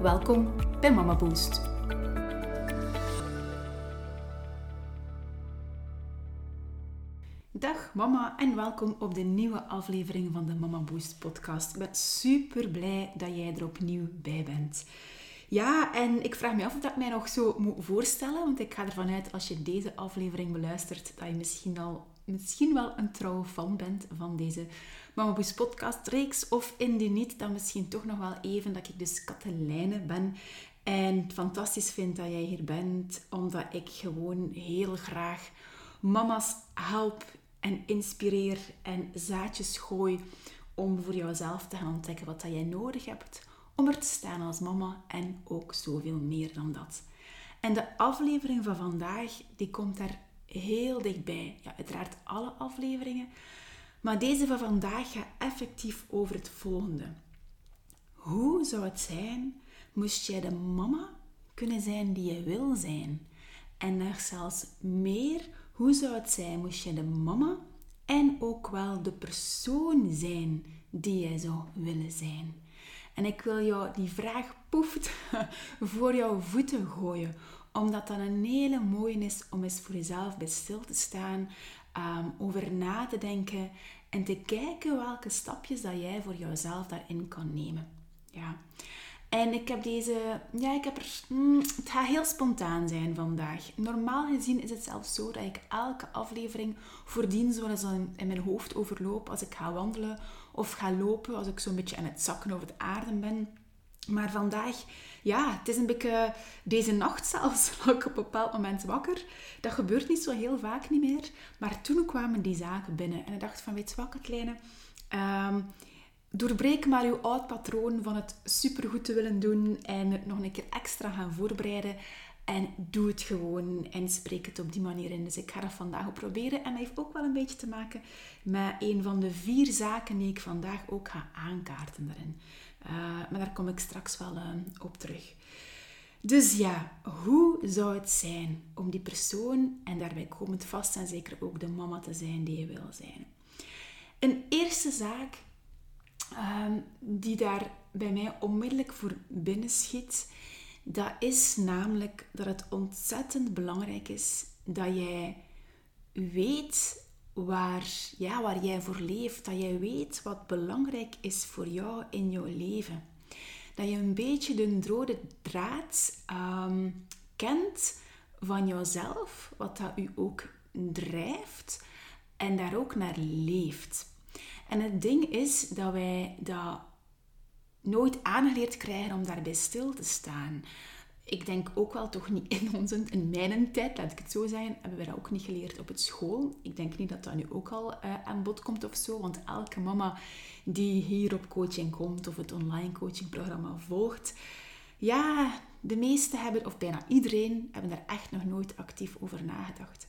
Welkom bij Mama Boost. Dag mama en welkom op de nieuwe aflevering van de Mama Boost podcast. Ik ben super blij dat jij er opnieuw bij bent. Ja, en ik vraag me af of dat ik mij nog zo moet voorstellen, want ik ga ervan uit als je deze aflevering beluistert dat je misschien al misschien wel een trouwe fan bent van deze Mama Boost podcast reeks of indien niet, dan misschien toch nog wel even dat ik dus Katelijne ben en fantastisch vind dat jij hier bent, omdat ik gewoon heel graag mama's help en inspireer en zaadjes gooi om voor jouzelf te gaan ontdekken wat dat jij nodig hebt om er te staan als mama en ook zoveel meer dan dat. En de aflevering van vandaag, die komt daar heel dichtbij. Ja, uiteraard alle afleveringen. Maar deze van vandaag gaat effectief over het volgende. Hoe zou het zijn moest jij de mama kunnen zijn die je wil zijn? En nog zelfs meer, hoe zou het zijn moest je de mama en ook wel de persoon zijn die jij zou willen zijn? En ik wil jou die vraag poeft voor jouw voeten gooien omdat dat een hele mooie is om eens voor jezelf bij stil te staan, um, over na te denken en te kijken welke stapjes dat jij voor jezelf daarin kan nemen. Ja. En ik heb deze, ja, ik heb er, mm, het gaat heel spontaan zijn vandaag. Normaal gezien is het zelfs zo dat ik elke aflevering voordien zo in mijn hoofd overloop als ik ga wandelen of ga lopen, als ik zo'n beetje aan het zakken over het aarde ben. Maar vandaag, ja, het is een beetje deze nacht zelfs, lag ik op een bepaald moment wakker. Dat gebeurt niet zo heel vaak niet meer. Maar toen kwamen die zaken binnen. En ik dacht van, weet je wat, kleine... Um, doorbreek maar uw oud patroon van het supergoed te willen doen en het nog een keer extra gaan voorbereiden. En doe het gewoon en spreek het op die manier in. Dus ik ga dat vandaag ook proberen. En dat heeft ook wel een beetje te maken met een van de vier zaken die ik vandaag ook ga aankaarten daarin. Uh, maar daar kom ik straks wel uh, op terug. Dus ja, hoe zou het zijn om die persoon, en daarbij komend vast en zeker ook de mama te zijn die je wil zijn? Een eerste zaak um, die daar bij mij onmiddellijk voor binnen schiet, dat is namelijk dat het ontzettend belangrijk is dat jij weet waar, ja, waar jij voor leeft. Dat jij weet wat belangrijk is voor jou in jouw leven. Dat je een beetje de rode draad um, kent van jouzelf, wat dat u ook drijft en daar ook naar leeft. En het ding is dat wij dat nooit aangeleerd krijgen om daarbij stil te staan ik denk ook wel toch niet in onze, in mijn tijd, laat ik het zo zeggen, hebben we dat ook niet geleerd op het school. Ik denk niet dat dat nu ook al uh, aan bod komt of zo, want elke mama die hier op coaching komt of het online coachingprogramma volgt, ja, de meeste hebben, of bijna iedereen, hebben daar echt nog nooit actief over nagedacht.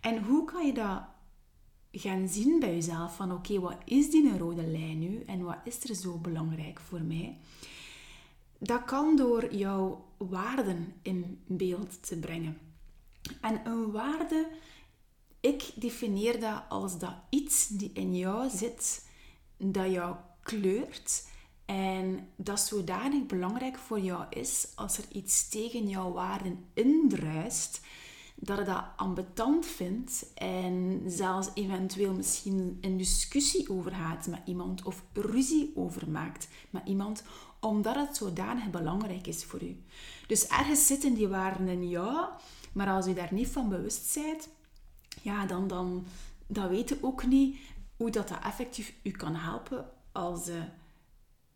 En hoe kan je dat gaan zien bij jezelf van oké, wat is die rode lijn nu en wat is er zo belangrijk voor mij? Dat kan door jouw waarden in beeld te brengen. En een waarde, ik definieer dat als dat iets die in jou zit, dat jou kleurt en dat zodanig belangrijk voor jou is als er iets tegen jouw waarden indruist, dat je dat ambetant vindt en zelfs eventueel misschien een discussie over gaat met iemand of ruzie over maakt met iemand, omdat het zodanig belangrijk is voor u. Dus ergens zitten die waarden in jou, maar als u daar niet van bewust bent, ja, dan, dan, dan weet je ook niet hoe dat, dat effectief u kan helpen als je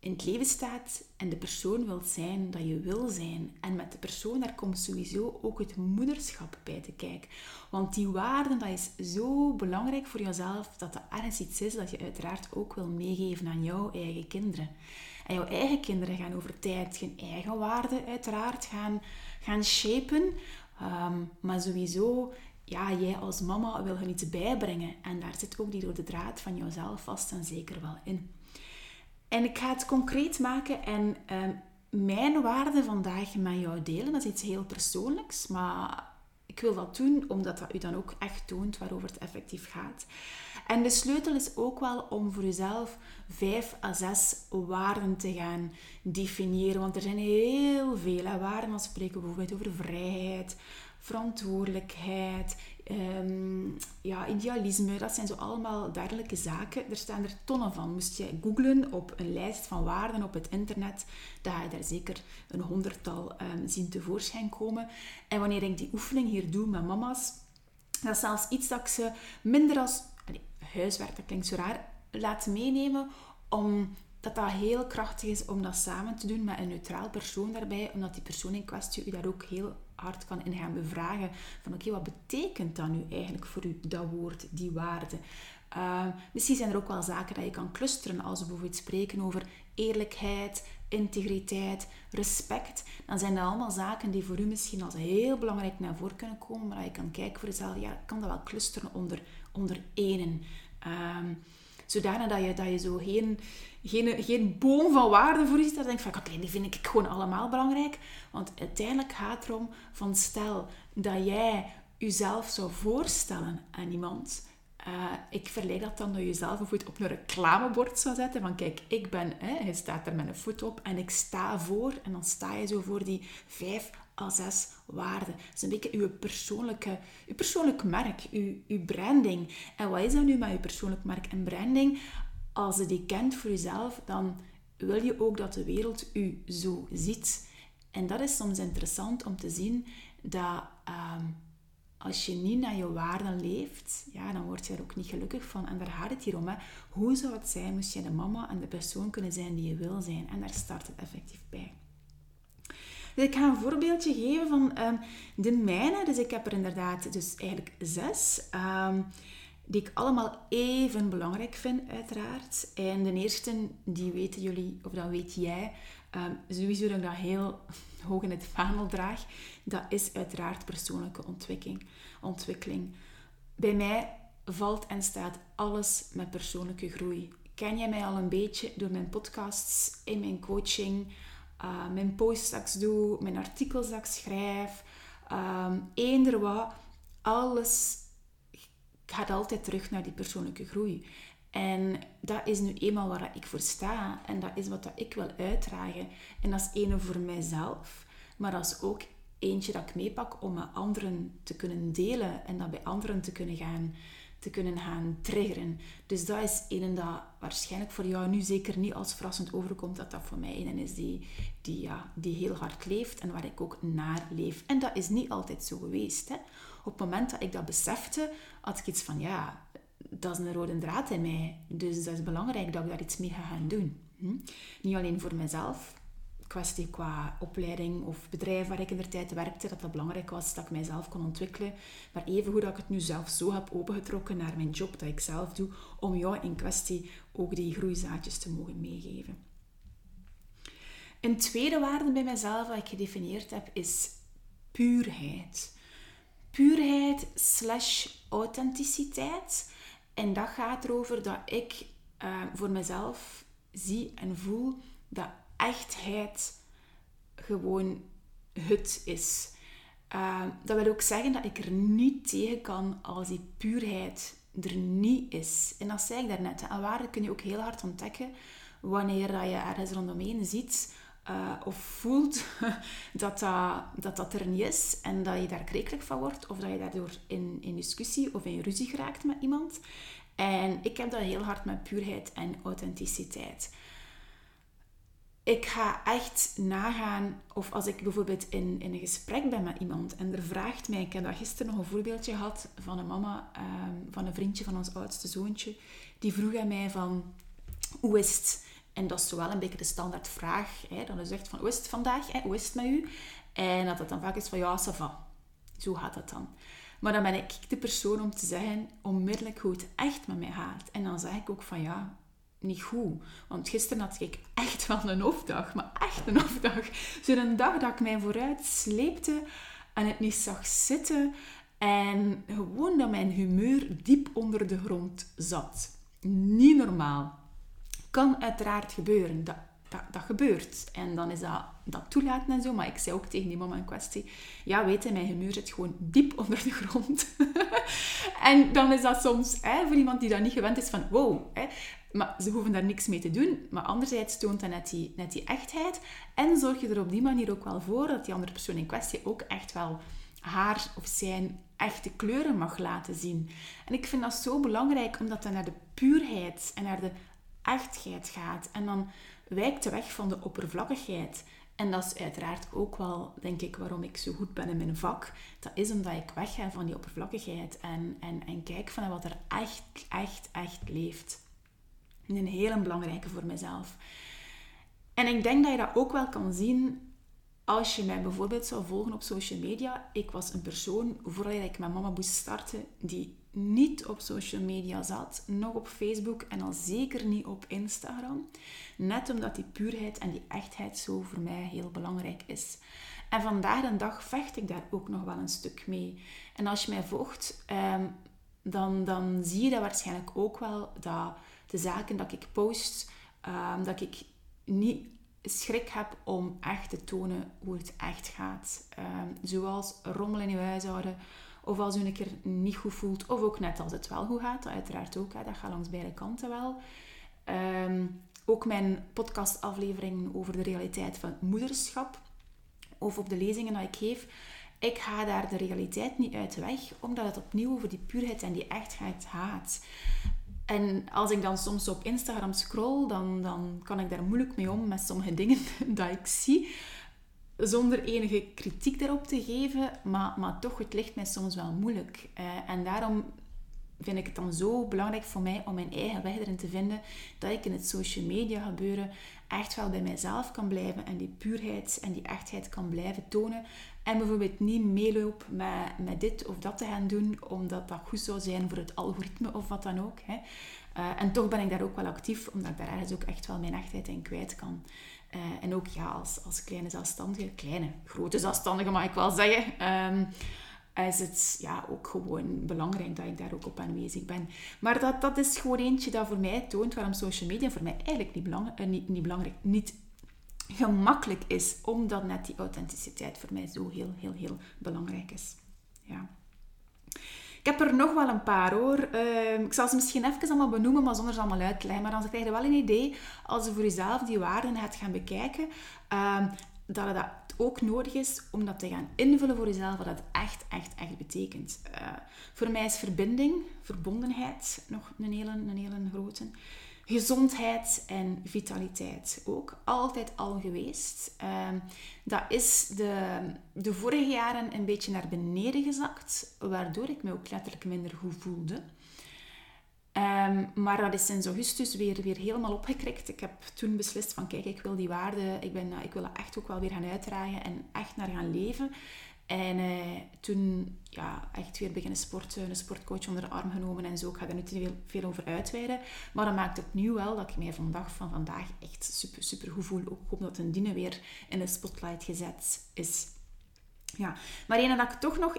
in het leven staat en de persoon wilt zijn dat je wil zijn. En met de persoon, daar komt sowieso ook het moederschap bij te kijken. Want die waarden, dat is zo belangrijk voor jezelf, dat dat ergens iets is dat je uiteraard ook wil meegeven aan jouw eigen kinderen. En jouw eigen kinderen gaan over tijd hun eigen waarden uiteraard gaan, gaan shapen. Ehm, maar sowieso, ja, jij als mama wil er iets bijbrengen. En daar zit ook die rode draad van jouzelf vast en zeker wel in. En ik ga het concreet maken en ehm, mijn waarde vandaag met jou delen. Dat is iets heel persoonlijks, maar ik wil dat doen omdat dat u dan ook echt toont waarover het effectief gaat. En de sleutel is ook wel om voor jezelf vijf à zes waarden te gaan definiëren. Want er zijn heel veel waarden. We spreken bijvoorbeeld over vrijheid, verantwoordelijkheid, um, ja, idealisme. Dat zijn zo allemaal dergelijke zaken. Er staan er tonnen van. Moest je googlen op een lijst van waarden op het internet, dan ga je daar zeker een honderdtal um, zien tevoorschijn komen. En wanneer ik die oefening hier doe met mama's, dat is zelfs iets dat ik ze minder als huiswerk, dat klinkt zo raar, laat meenemen om dat dat heel krachtig is om dat samen te doen met een neutraal persoon daarbij, omdat die persoon in kwestie u daar ook heel hard kan in gaan bevragen van oké, wat betekent dat nu eigenlijk voor u, dat woord, die waarde? Uh, misschien zijn er ook wel zaken dat je kan clusteren als we bijvoorbeeld spreken over eerlijkheid, integriteit, respect. Dan zijn dat allemaal zaken die voor u misschien als heel belangrijk naar voren kunnen komen, maar dat je kan kijken voor jezelf, ja, kan dat wel clusteren onder, onder enen. Um, zodanig dat je, dat je zo geen, geen, geen boom van waarde voor je ziet. Dat denk van, oké, die vind ik gewoon allemaal belangrijk. Want uiteindelijk gaat het erom van stel dat jij jezelf zou voorstellen aan iemand. Uh, ik verleid dat dan dat je jezelf bijvoorbeeld op een reclamebord zou zetten. Van kijk, ik ben, hè, je staat er met een voet op en ik sta voor. En dan sta je zo voor die vijf à zes waarden. Dat is een beetje uw persoonlijke, uw persoonlijk merk, uw branding. En wat is dat nu met uw persoonlijk merk en branding? Als je die kent voor jezelf, dan wil je ook dat de wereld u zo ziet. En dat is soms interessant om te zien dat ehm, als je niet naar je waarden leeft, ja, dan word je er ook niet gelukkig van. En daar gaat het hier om. Hè. Hoe zou het zijn moest je de mama en de persoon kunnen zijn die je wil zijn? En daar start het effectief bij. Dus ik ga een voorbeeldje geven van um, de mijne. Dus ik heb er inderdaad dus eigenlijk zes. Um, die ik allemaal even belangrijk vind, uiteraard. En de eerste, die weten jullie, of dat weet jij, um, sowieso dat ik dat heel hoog in het vaandel draag, dat is uiteraard persoonlijke ontwikkeling. ontwikkeling. Bij mij valt en staat alles met persoonlijke groei. Ken jij mij al een beetje door mijn podcasts, in mijn coaching, uh, mijn posts dat ik doe, mijn artikels dat ik schrijf, um, eender wat. Alles gaat altijd terug naar die persoonlijke groei. En dat is nu eenmaal waar ik voor sta. En dat is wat ik wil uitdragen. En dat is ene voor mijzelf. Maar dat is ook eentje dat ik meepak om met anderen te kunnen delen. En dat bij anderen te kunnen gaan te kunnen gaan triggeren. Dus dat is een dat waarschijnlijk voor jou nu zeker niet als verrassend overkomt, dat dat voor mij een is die, die, ja, die heel hard leeft en waar ik ook naar leef. En dat is niet altijd zo geweest. Hè. Op het moment dat ik dat besefte, had ik iets van, ja, dat is een rode draad in mij. Dus dat is belangrijk dat ik daar iets mee ga gaan doen. Hm? Niet alleen voor mezelf, kwestie qua opleiding of bedrijf waar ik in de tijd werkte, dat dat belangrijk was dat ik mijzelf kon ontwikkelen. Maar even hoe dat ik het nu zelf zo heb opengetrokken naar mijn job dat ik zelf doe, om jou in kwestie ook die groeizaadjes te mogen meegeven. Een tweede waarde bij mezelf dat ik gedefinieerd heb is puurheid. Puurheid slash authenticiteit. En dat gaat erover dat ik uh, voor mezelf zie en voel dat echtheid gewoon het is. Uh, dat wil ook zeggen dat ik er niet tegen kan als die puurheid er niet is. En dat zei ik daarnet. En waarde kun je ook heel hard ontdekken wanneer je ergens rondomheen ziet uh, of voelt dat dat, dat dat er niet is en dat je daar krekelijk van wordt of dat je daardoor in, in discussie of in ruzie geraakt met iemand. En ik heb dat heel hard met puurheid en authenticiteit ik ga echt nagaan, of als ik bijvoorbeeld in, in een gesprek ben met iemand en er vraagt mij, ik heb dat gisteren nog een voorbeeldje gehad van een mama, um, van een vriendje van ons oudste zoontje, die vroeg aan mij van, hoe is het? En dat is zowel een beetje de standaard vraag, hè, dan is zegt van, hoe is het vandaag? Hè? Hoe is het met u? En dat het dan vaak is van, ja, ça. Zo gaat dat dan. Maar dan ben ik de persoon om te zeggen onmiddellijk hoe het echt met mij gaat. En dan zeg ik ook van, ja, niet goed. Want gisteren had ik echt wel een hoofddag, maar echt een hoofddag. Zo'n dag dat ik mij vooruit sleepte en het niet zag zitten. En gewoon dat mijn humeur diep onder de grond zat. Niet normaal. Kan uiteraard gebeuren. Dat, dat, gebeurt. En dan is dat, dat toelaten en zo. Maar ik zei ook tegen die mama in kwestie... Ja, weet je, mijn humeur zit gewoon diep onder de grond. en dan is dat soms, hè, voor iemand die dat niet gewend is, van wow... Hè, maar ze hoeven daar niks mee te doen. Maar anderzijds toont dat net die, net die echtheid. En zorg je er op die manier ook wel voor dat die andere persoon in kwestie ook echt wel haar of zijn echte kleuren mag laten zien. En ik vind dat zo belangrijk, omdat dat naar de puurheid en naar de echtheid gaat. En dan wijkt de weg van de oppervlakkigheid. En dat is uiteraard ook wel, denk ik, waarom ik zo goed ben in mijn vak. Dat is omdat ik wegga van die oppervlakkigheid en, en, en kijk van wat er echt, echt, echt leeft. Een hele belangrijke voor mezelf. En ik denk dat je dat ook wel kan zien als je mij bijvoorbeeld zou volgen op social media. Ik was een persoon, voordat ik met Mama Boost startte, die niet op social media zat, nog op Facebook en al zeker niet op Instagram. Net omdat die puurheid en die echtheid zo voor mij heel belangrijk is. En vandaag de dag vecht ik daar ook nog wel een stuk mee. En als je mij volgt, ehm, dan, dan zie je dat waarschijnlijk ook wel, dat de zaken dat ik post, ehm, dat ik niet schrik heb om echt te tonen hoe het echt gaat. Ehm, zoals rommel in je huishouden, of als u een keer niet goed voelt, of ook net als het wel goed gaat, uiteraard ook, hè, dat gaat langs beide kanten wel. Ehm, ook mijn podcastaflevering over de realiteit van moederschap, of op de lezingen die ik geef, ik ga daar de realiteit niet uit weg, omdat het opnieuw over die puurheid en die echtheid gaat. En als ik dan soms op Instagram scroll, dan, dan kan ik daar moeilijk mee om met sommige dingen dat ik zie. Zonder enige kritiek daarop te geven, maar, maar toch, het ligt mij soms wel moeilijk. Uh, en daarom vind ik het dan zo belangrijk voor mij om mijn eigen weg erin te vinden, dat ik in het social media gebeuren echt wel bij mijzelf kan blijven en die puurheid en die echtheid kan blijven tonen. En bijvoorbeeld niet meeloop met, met dit of dat te gaan doen, omdat dat goed zou zijn voor het algoritme of wat dan ook. Hè. Uh, en toch ben ik daar ook wel actief, omdat ik daar ergens ook echt wel mijn echtheid in kwijt kan. Uh, en ook ja, als, als kleine zelfstandige, kleine, grote zelfstandige mag ik wel zeggen, um, is het ja, ook gewoon belangrijk dat ik daar ook op aanwezig ben. Maar dat, dat is gewoon eentje dat voor mij toont waarom social media voor mij eigenlijk niet, belang, uh, niet, niet belangrijk, niet gemakkelijk is, omdat net die authenticiteit voor mij zo heel, heel, heel belangrijk is. Ja. Ik heb er nog wel een paar hoor. Uh, ik zal ze misschien even allemaal benoemen, maar zonder ze allemaal uit te leggen. Maar dan krijg je wel een idee, als je voor jezelf die waarden gaat gaan bekijken, uh, dat het ook nodig is om dat te gaan invullen voor jezelf, wat dat echt, echt, echt betekent. Uh, voor mij is verbinding, verbondenheid nog een hele, een hele grote gezondheid en vitaliteit ook altijd al geweest. Ehm, dat is de, de vorige jaren een beetje naar beneden gezakt, waardoor ik me ook letterlijk minder goed voelde. Um, maar dat is sinds augustus weer, weer helemaal opgekrikt. Ik heb toen beslist van kijk, ik wil die waarde, ik, ben, ik wil dat echt ook wel weer gaan uitdragen en echt naar gaan leven. En uh, toen ja, echt weer beginnen sporten, een sportcoach onder de arm genomen en zo. Ik ga daar niet veel, over uitweiden. Maar dat maakt het nu wel dat ik mij vandaag van vandaag echt super, super goed voel. Ook omdat een Dine weer in de spotlight gezet is. Ja, maar een dat ik toch nog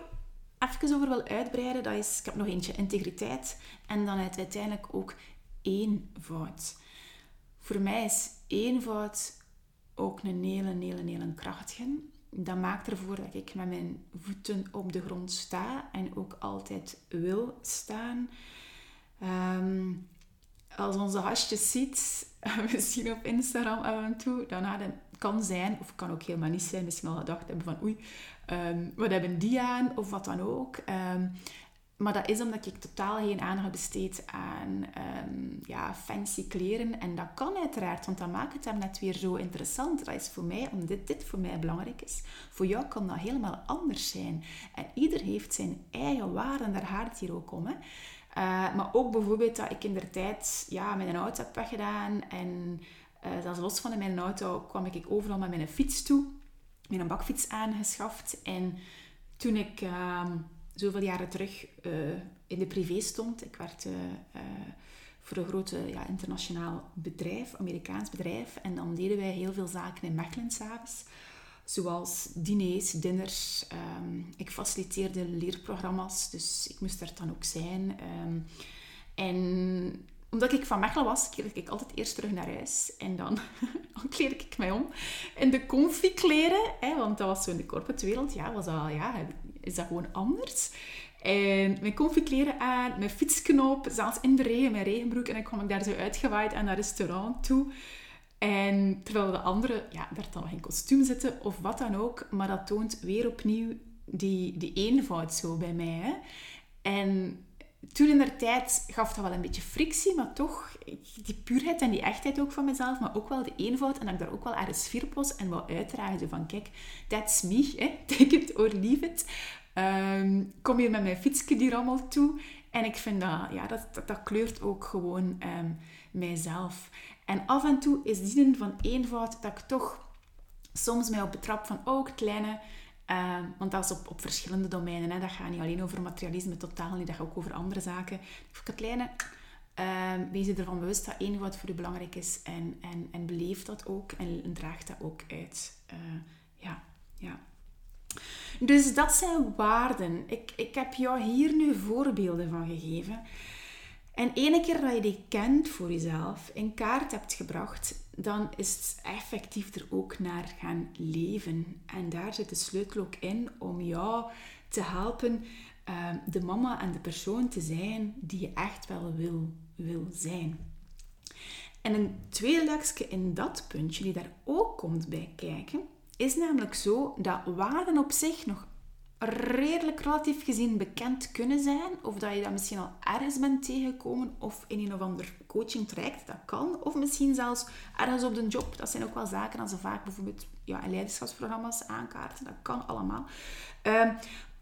even over wil uitbreiden, dat is, ik heb nog eentje, integriteit. En dan uiteindelijk ook eenvoud. Voor mij is eenvoud ook een hele, hele, hele krachtige dat maakt ervoor dat ik met mijn voeten op de grond sta en ook altijd wil staan. Ehm, als onze hasjes ziet, misschien op Instagram af en toe, dan het kan zijn, of kan ook helemaal niet zijn, misschien al gedacht hebben van oei, um, wat hebben die aan, of wat dan ook. Um, maar dat is omdat ik totaal geen aandacht besteed aan um, ja, fancy kleren. En dat kan uiteraard, want dat maakt het hem net weer zo interessant. Dat is voor mij, omdat dit voor mij belangrijk is. Voor jou kan dat helemaal anders zijn. En ieder heeft zijn eigen waarde daar gaat het hier ook om. Hè. Uh, maar ook bijvoorbeeld dat ik in de tijd ja, mijn auto heb weggedaan. En uh, zelfs los van mijn auto kwam ik overal met mijn fiets toe. Mijn bakfiets aangeschaft. En toen ik... Uh, zoveel jaren terug uh, in de privé stond. Ik werd uh, voor een grote ja, internationaal bedrijf, Amerikaans bedrijf. En dan deden wij heel veel zaken in Mechelen s'avonds. Zoals diners, dinners. Ehm, ik faciliteerde leerprogramma's, dus ik moest er dan ook zijn. Ehm, en omdat ik van Mechelen was, keerde ik altijd eerst terug naar huis. En dan, dan ik mij om in de comfy kleren. Hè, want dat was zo in de corporate wereld. Ja, was dat, ja, is dat gewoon anders. En mijn comfy kleren aan, mijn fietsknop, zelfs in de regen, mijn regenbroek. En dan kwam ik daar zo uitgewaaid aan dat restaurant toe. En terwijl de anderen, ja, daar dan nog in kostuum zitten of wat dan ook. Maar dat toont weer opnieuw die, die eenvoud zo bij mij. En toen in der tijd gaf dat wel een beetje frictie, maar toch die puurheid en die echtheid ook van mezelf, maar ook wel de eenvoud en dat ik daar ook wel ergens op was en wat uitdraagde van kijk, that's me, hè? take it or leave it. Um, kom hier met mijn fietsje die allemaal toe en ik vind dat, ja, dat, dat, kleurt ook gewoon um, mijzelf. En af en toe is die van eenvoud dat ik toch soms mij op betrap van, oh, kleine Ehm, want dat is op, op verschillende domeinen. Hè. Dat gaat niet alleen over materialisme, totaal niet. Dat gaat ook over andere zaken. Voor Katlijne, uh, wees je ervan bewust dat één wat voor u belangrijk is. En, en, en beleef dat ook en, draag dat ook uit. Uh, ja, ja. Dus dat zijn waarden. Ik, ik heb jou hier nu voorbeelden van gegeven. En ene keer dat je die kent voor jezelf, in kaart hebt gebracht, dan is het effectief er ook naar gaan leven. En daar zit de sleutel ook in om jou te helpen uh, de mama en de persoon te zijn die je echt wel wil, wil zijn. En een tweede lekje in dat puntje die daar ook komt bij kijken, is namelijk zo dat waarden op zich nog redelijk relatief gezien bekend kunnen zijn. Of dat je dat misschien al ergens bent tegengekomen of in een of ander coaching traject. Dat kan. Of misschien zelfs ergens op de job. Dat zijn ook wel zaken als ze vaak bijvoorbeeld ja, leiderschapsprogramma's aankaarten. Dat kan allemaal. Ehm,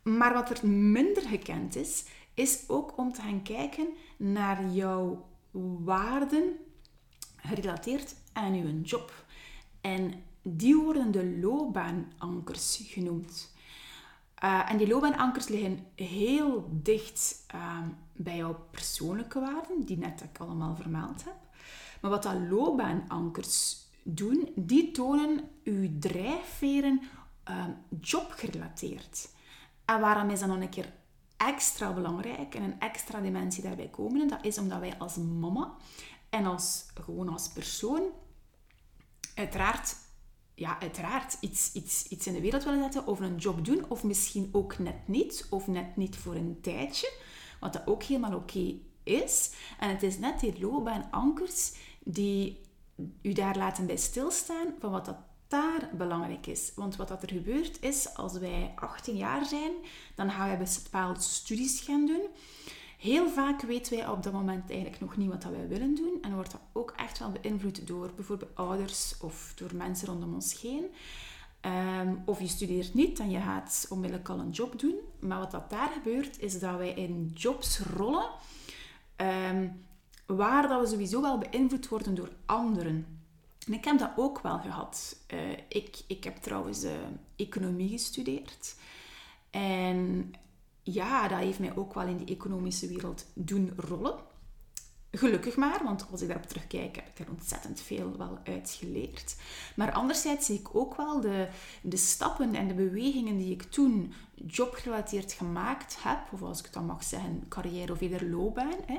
maar wat er minder gekend is, is ook om te gaan kijken naar jouw waarden gerelateerd aan je job. En die worden de loopbaanankers genoemd. Uh, en die loopbaanankers liggen heel dicht uh, bij jouw persoonlijke waarden, die net ik allemaal vermeld heb. Maar wat dat loopbaanankers doen, die tonen uw drijfveren uh, jobgerelateerd. En waarom is dat nog een keer extra belangrijk en een extra dimensie daarbij komen? Dat is omdat wij als mama en als, gewoon als persoon uiteraard ja, uiteraard iets, iets, iets in de wereld willen zetten of een job doen, of misschien ook net niet, of net niet voor een tijdje, wat dat ook helemaal oké is. En het is net die loopbaanankers die u daar laten bij stilstaan van wat dat daar belangrijk is. Want wat dat er gebeurt is, als wij 18 jaar zijn, dan gaan wij bepaalde studies gaan doen. Heel vaak weten wij op dat moment eigenlijk nog niet wat wij willen doen. En wordt dat ook echt wel beïnvloed door bijvoorbeeld ouders of door mensen rondom ons heen. Um, of je studeert niet en je gaat onmiddellijk al een job doen. Maar wat dat daar gebeurt, is dat wij in jobs rollen um, waar dat we sowieso wel beïnvloed worden door anderen. En ik heb dat ook wel gehad. Uh, ik, ik heb trouwens uh, economie gestudeerd. En ja, dat heeft mij ook wel in die economische wereld doen rollen. Gelukkig maar, want als ik daarop terugkijk, heb ik er ontzettend veel wel uit geleerd. Maar anderzijds zie ik ook wel de, de stappen en de bewegingen die ik toen jobgerelateerd gemaakt heb, of als ik dan mag zeggen, carrière of eerder loopbaan, hè,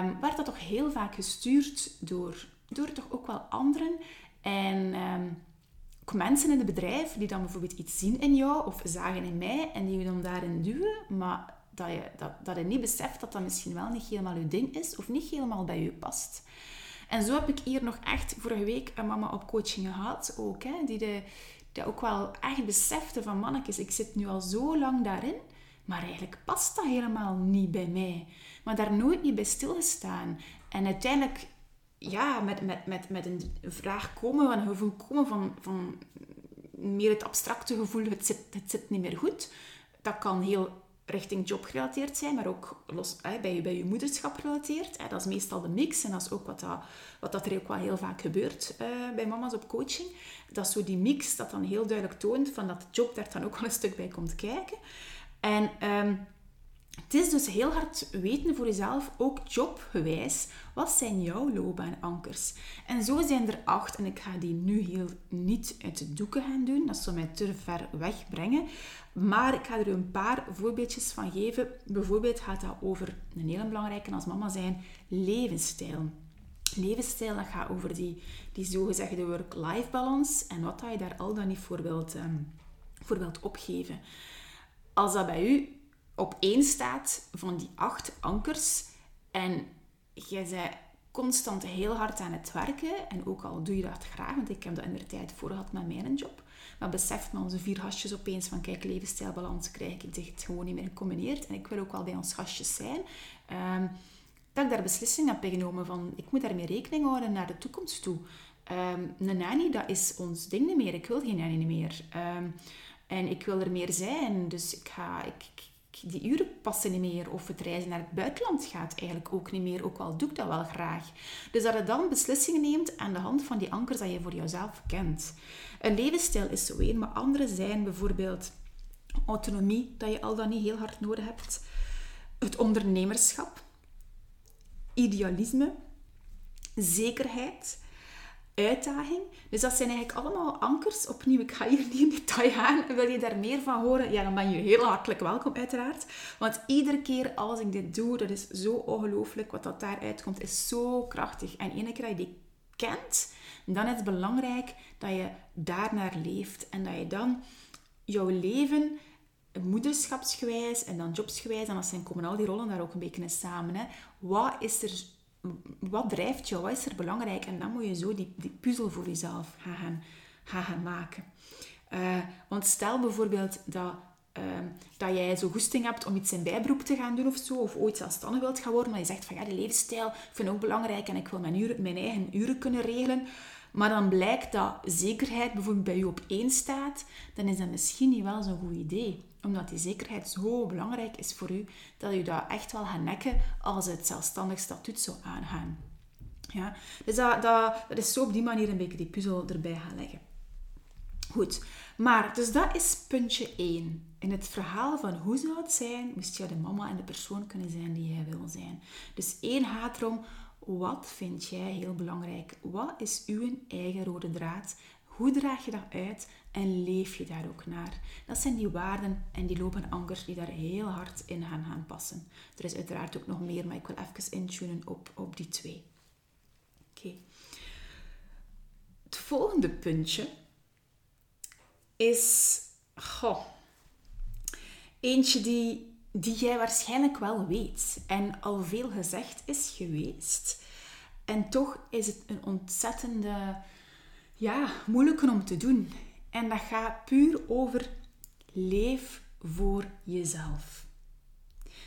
um, werd dat toch heel vaak gestuurd door, door toch ook wel anderen. En um, ook mensen in het bedrijf die dan bijvoorbeeld iets zien in jou of zagen in mij en die je dan daarin duwen, maar dat je, dat, dat je niet beseft dat dat misschien wel niet helemaal je ding is of niet helemaal bij je past. En zo heb ik hier nog echt vorige week een mama op coaching gehad, ook, hè, die, de, die ook wel echt besefte van mannetjes, ik zit nu al zo lang daarin, maar eigenlijk past dat helemaal niet bij mij. Maar daar nooit niet bij stilgestaan. En uiteindelijk ja, met, met, met, met een vraag komen, van een gevoel komen van, van meer het abstracte gevoel, het zit, het zit niet meer goed. Dat kan heel richting job gerelateerd zijn, maar ook los, bij, bij je moederschap gerelateerd. Dat is meestal de mix en dat is ook wat, dat, wat dat er ook wel heel vaak gebeurt uh, bij mama's op coaching. Dat is zo die mix dat dan heel duidelijk toont van dat job daar dan ook wel een stuk bij komt kijken. En um, het is dus heel hard weten voor jezelf, ook jobgewijs, wat zijn jouw loopbaanankers? En zo zijn er acht, en ik ga die nu heel niet uit de doeken gaan doen, dat zou mij te ver wegbrengen. Maar ik ga er een paar voorbeeldjes van geven. Bijvoorbeeld gaat dat over een hele belangrijke als mama zijn, levensstijl. Levensstijl, dat gaat over die, die zogezegde work-life balance en wat je daar al dan niet voor wilt, um, voor wilt opgeven. Als dat bij u op één staat van die acht ankers en jij bent constant heel hard aan het werken en ook al doe je dat graag, want ik heb dat in de tijd voor gehad met mijn job, maar beseft me onze vier gastjes opeens van kijk, levensstijlbalans krijg ik dit gewoon niet meer gecombineerd en ik wil ook wel bij ons gastjes zijn. Um, dat ik daar beslissing heb genomen van ik moet daarmee rekening houden naar de toekomst toe. Um, een nanny, dat is ons ding niet meer. Ik wil geen nanny meer. Um, en ik wil er meer zijn. Dus ik ga, ik, die uren passen niet meer. Of het reizen naar het buitenland gaat eigenlijk ook niet meer. Ook al doe ik dat wel graag. Dus dat je dan beslissingen neemt aan de hand van die ankers dat je voor jezelf kent. Een levensstijl is zo één, maar andere zijn bijvoorbeeld autonomie, dat je al dan niet heel hard nodig hebt. Het ondernemerschap, idealisme, zekerheid, uitdaging. Dus dat zijn eigenlijk allemaal ankers. Opnieuw, ik ga hier niet in detail gaan. Wil je daar meer van horen? Ja, dan ben je heel hartelijk welkom, uiteraard. Want iedere keer als ik dit doe, dat is zo ongelooflijk. Wat dat daaruit komt, is zo krachtig. En ene keer je die kent, dan is het belangrijk dat je daarnaar leeft. En dat je dan jouw leven moederschapsgewijs en dan jobsgewijs, en dat zijn, komen al die rollen daar ook een beetje in samen. Hè. Wat is er wat drijft jou? Wat is er belangrijk? En dan moet je zo die, puzzel voor jezelf gaan, gaan, gaan maken. Uh, want stel bijvoorbeeld dat, uh, dat jij zo goesting hebt om iets in bijberoep te gaan doen of zo, of ooit zelfstandig wilt gaan worden, maar je zegt van ja, die levensstijl vind ik ook belangrijk en ik wil mijn, uren, mijn eigen uren kunnen regelen. Maar dan blijkt dat zekerheid bijvoorbeeld bij je op één staat, dan is dat misschien niet wel zo'n goed idee omdat die zekerheid zo belangrijk is voor u, dat u dat echt wel gaat nekken als het zelfstandig statuut zou aangaan. Ja? Dus dat, dat, is zo op die manier een beetje die puzzel erbij gaan leggen. Goed, maar dus dat is puntje 1. In het verhaal van hoe zou het zijn, moest je de mama en de persoon kunnen zijn die jij wil zijn. Dus één gaat erom, wat vind jij heel belangrijk? Wat is uw eigen rode draad? Hoe draag je dat uit en leef je daar ook naar? Dat zijn die waarden en die lopen ankers die daar heel hard in gaan, gaan passen. Er is uiteraard ook nog meer, maar ik wil even intunen op, op die twee. Oké. Het volgende puntje is... Goh, eentje die, die jij waarschijnlijk wel weet en al veel gezegd is geweest. En toch is het een ontzettende ja, moeilijker om te doen. En dat gaat puur over leef voor jezelf.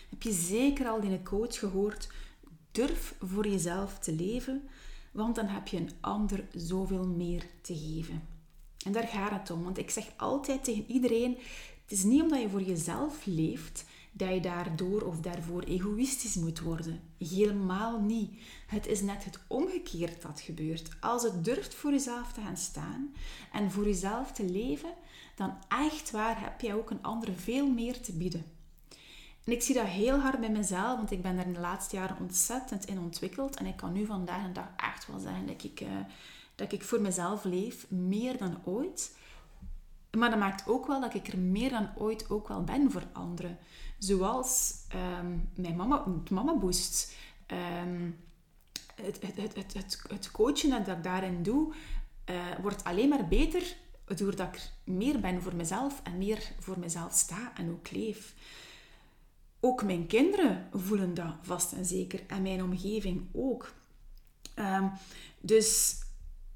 Heb je zeker al in een coach gehoord? Durf voor jezelf te leven, want dan heb je een ander zoveel meer te geven. En daar gaat het om, want ik zeg altijd tegen iedereen: het is niet omdat je voor jezelf leeft dat je daardoor of daarvoor egoïstisch moet worden. Helemaal niet. Het is net het omgekeerd dat gebeurt. Als je durft voor jezelf te gaan staan en voor jezelf te leven, dan echt waar heb je ook een ander veel meer te bieden. En ik zie dat heel hard bij mezelf, want ik ben daar in de laatste jaren ontzettend in ontwikkeld. En ik kan nu vandaag een dag echt wel zeggen dat ik, uh, dat ik voor mezelf leef, meer dan ooit. Maar dat maakt ook wel dat ik er meer dan ooit ook wel ben voor anderen. Zoals um, mijn mama, het Mama Boost. Um, het, het, het, het, het coachen dat ik daarin doe, uh, wordt alleen maar beter doordat ik meer ben voor mezelf en meer voor mezelf sta en ook leef. Ook mijn kinderen voelen dat vast en zeker en mijn omgeving ook. Um, dus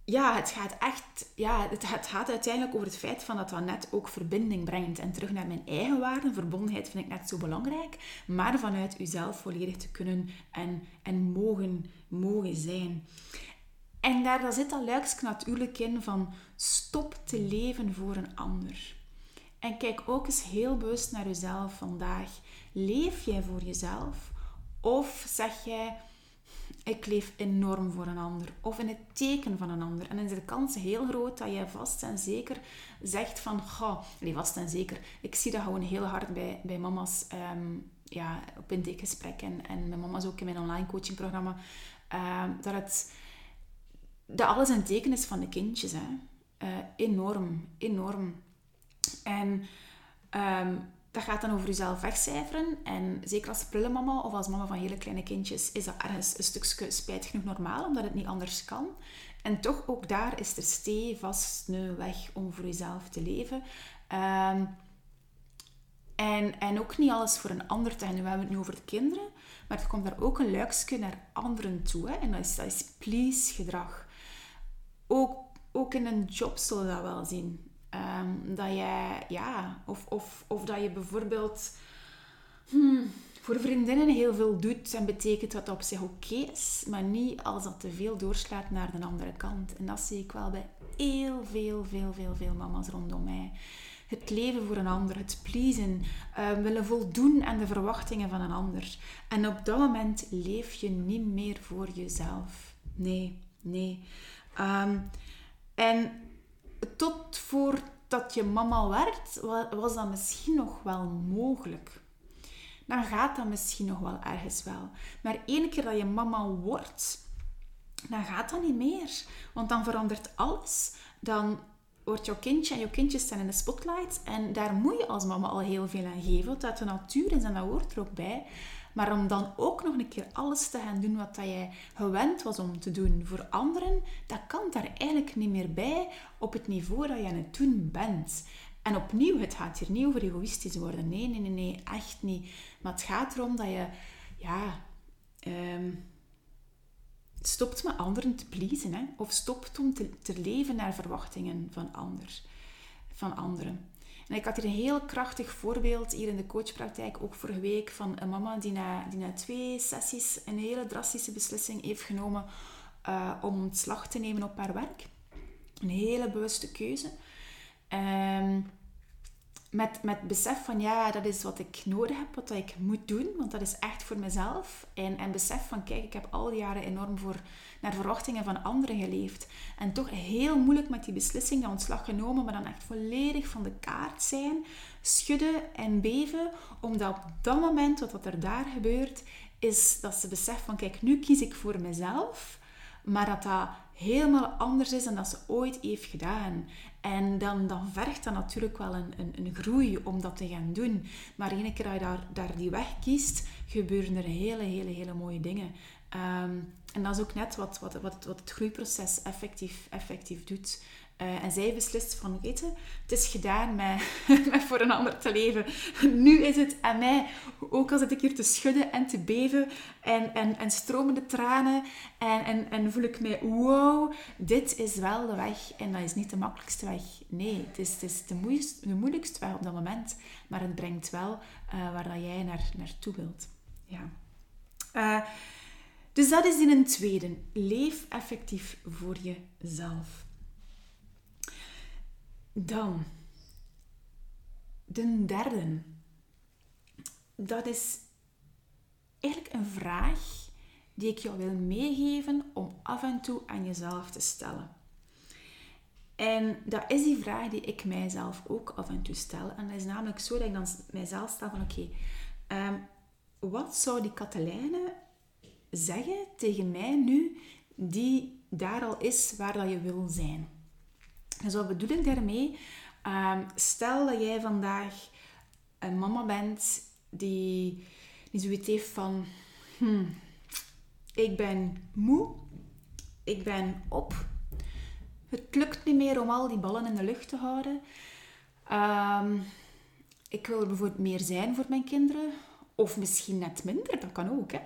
ja, het gaat echt, ja, het, gaat uiteindelijk over het feit van dat dat net ook verbinding brengt. En terug naar mijn eigen waarden. Verbondenheid vind ik net zo belangrijk. Maar vanuit uzelf volledig te kunnen en, en mogen, mogen zijn. En daar, daar zit dat luikske natuurlijk in van stop te leven voor een ander. En kijk ook eens heel bewust naar jezelf vandaag. Leef jij voor jezelf? Of zeg jij ik leef enorm voor een ander of in het teken van een ander. En dan is de kans heel groot dat je vast en zeker zegt van, goh, nee, vast en zeker. Ik zie dat gewoon heel hard bij, bij mama's. Um, ja, op intakegesprek en, en mijn mama is ook in mijn online coachingprogramma, uh, dat, het, dat alles een teken is van de kindjes. Hè. Uh, enorm, enorm. En um, dat gaat dan over jezelf wegcijferen. En zeker als prullenmama of als mama van hele kleine kindjes is dat ergens een stukje spijt genoeg normaal, omdat het niet anders kan. En toch ook daar is er stevast een weg om voor jezelf te leven. Um, en, en ook niet alles voor een ander te gaan. We hebben het nu over de kinderen, maar er komt daar ook een luikje naar anderen toe. Hè? En dat is, dat is please gedrag. Ook, ook in een job zullen we dat wel zien. Um, dat jij, ja, of, of, of dat je bijvoorbeeld hmm, voor vriendinnen heel veel doet en betekent dat dat op zich oké is, maar niet als dat te veel doorslaat naar de andere kant. En dat zie ik wel bij heel veel, veel, veel, veel mama's rondom mij. Het leven voor een ander, het pleasen, uh, willen voldoen aan de verwachtingen van een ander. En op dat moment leef je niet meer voor jezelf. Nee, nee. Um, en tot voordat je mama werd, was dat misschien nog wel mogelijk. Dan gaat dat misschien nog wel ergens wel. Maar één keer dat je mama wordt, dan gaat dat niet meer. Want dan verandert alles. Dan wordt jouw kindje en jouw kindjes staan in de spotlight. En daar moet je als mama al heel veel aan geven. Want dat de natuur is en dat hoort er ook bij. Maar om dan ook nog een keer alles te gaan doen wat dat jij gewend was om te doen voor anderen, dat kan daar eigenlijk niet meer bij op het niveau dat je aan het doen bent. En opnieuw, het gaat hier niet over egoïstisch worden. Nee, nee, nee, nee, echt niet. Maar het gaat erom dat je, ja, um, stopt met anderen te pleasen. Hè? Of stopt om te, leven naar verwachtingen van, ander, van anderen. En ik had hier een heel krachtig voorbeeld hier in de coachpraktijk, ook vorige week, van een mama die na, die na twee sessies een hele drastische beslissing heeft genomen uh, om ontslag te nemen op haar werk. Een hele bewuste keuze. Um, met, met besef van ja, dat is wat ik nodig heb, wat ik moet doen, want dat is echt voor mezelf. En, en besef van kijk, ik heb al die jaren enorm voor, naar verwachtingen van anderen geleefd. En toch heel moeilijk met die beslissing, de ontslag genomen, maar dan echt volledig van de kaart zijn, schudden en beven, omdat op dat moment, wat er daar gebeurt, is dat ze beseft van kijk, nu kies ik voor mezelf, maar dat dat helemaal anders is dan dat ze ooit heeft gedaan. En dan, dan vergt dat natuurlijk wel een, een, een groei om dat te gaan doen. Maar één keer dat je daar, daar die weg kiest, gebeuren er hele, hele, hele mooie dingen. Ehm, en dat is ook net wat, wat, wat, wat het groeiproces effectief, effectief doet. Uh, en zij beslist van, weet het is gedaan met, met voor een ander te leven. Nu is het aan mij, ook al zit ik hier te schudden en te beven en, en, en stromende tranen en, en, en voel ik mij, wow, dit is wel de weg en dat is niet de makkelijkste weg. Nee, het is, het is de, moeilijkste, de moeilijkste weg op dat moment, maar het brengt wel uh, waar dat jij naar, naartoe wilt. Ja. Uh, dus dat is in een tweede. Leef effectief voor jezelf. Dan, de derde. Dat is eigenlijk een vraag die ik jou wil meegeven om af en toe aan jezelf te stellen. En dat is die vraag die ik mijzelf ook af en toe stel. En dat is namelijk zo dat ik dan mijzelf stel van oké, ehm, wat zou die Katelijne zeggen tegen mij nu die daar al is waar dat je wil zijn? Dus wat bedoel ik daarmee? Um, stel dat jij vandaag een mama bent die, die zoiets heeft van... Hmm, ik ben moe. Ik ben op. Het lukt niet meer om al die ballen in de lucht te houden. Um, ik wil er bijvoorbeeld meer zijn voor mijn kinderen. Of misschien net minder, dat kan ook. Hè.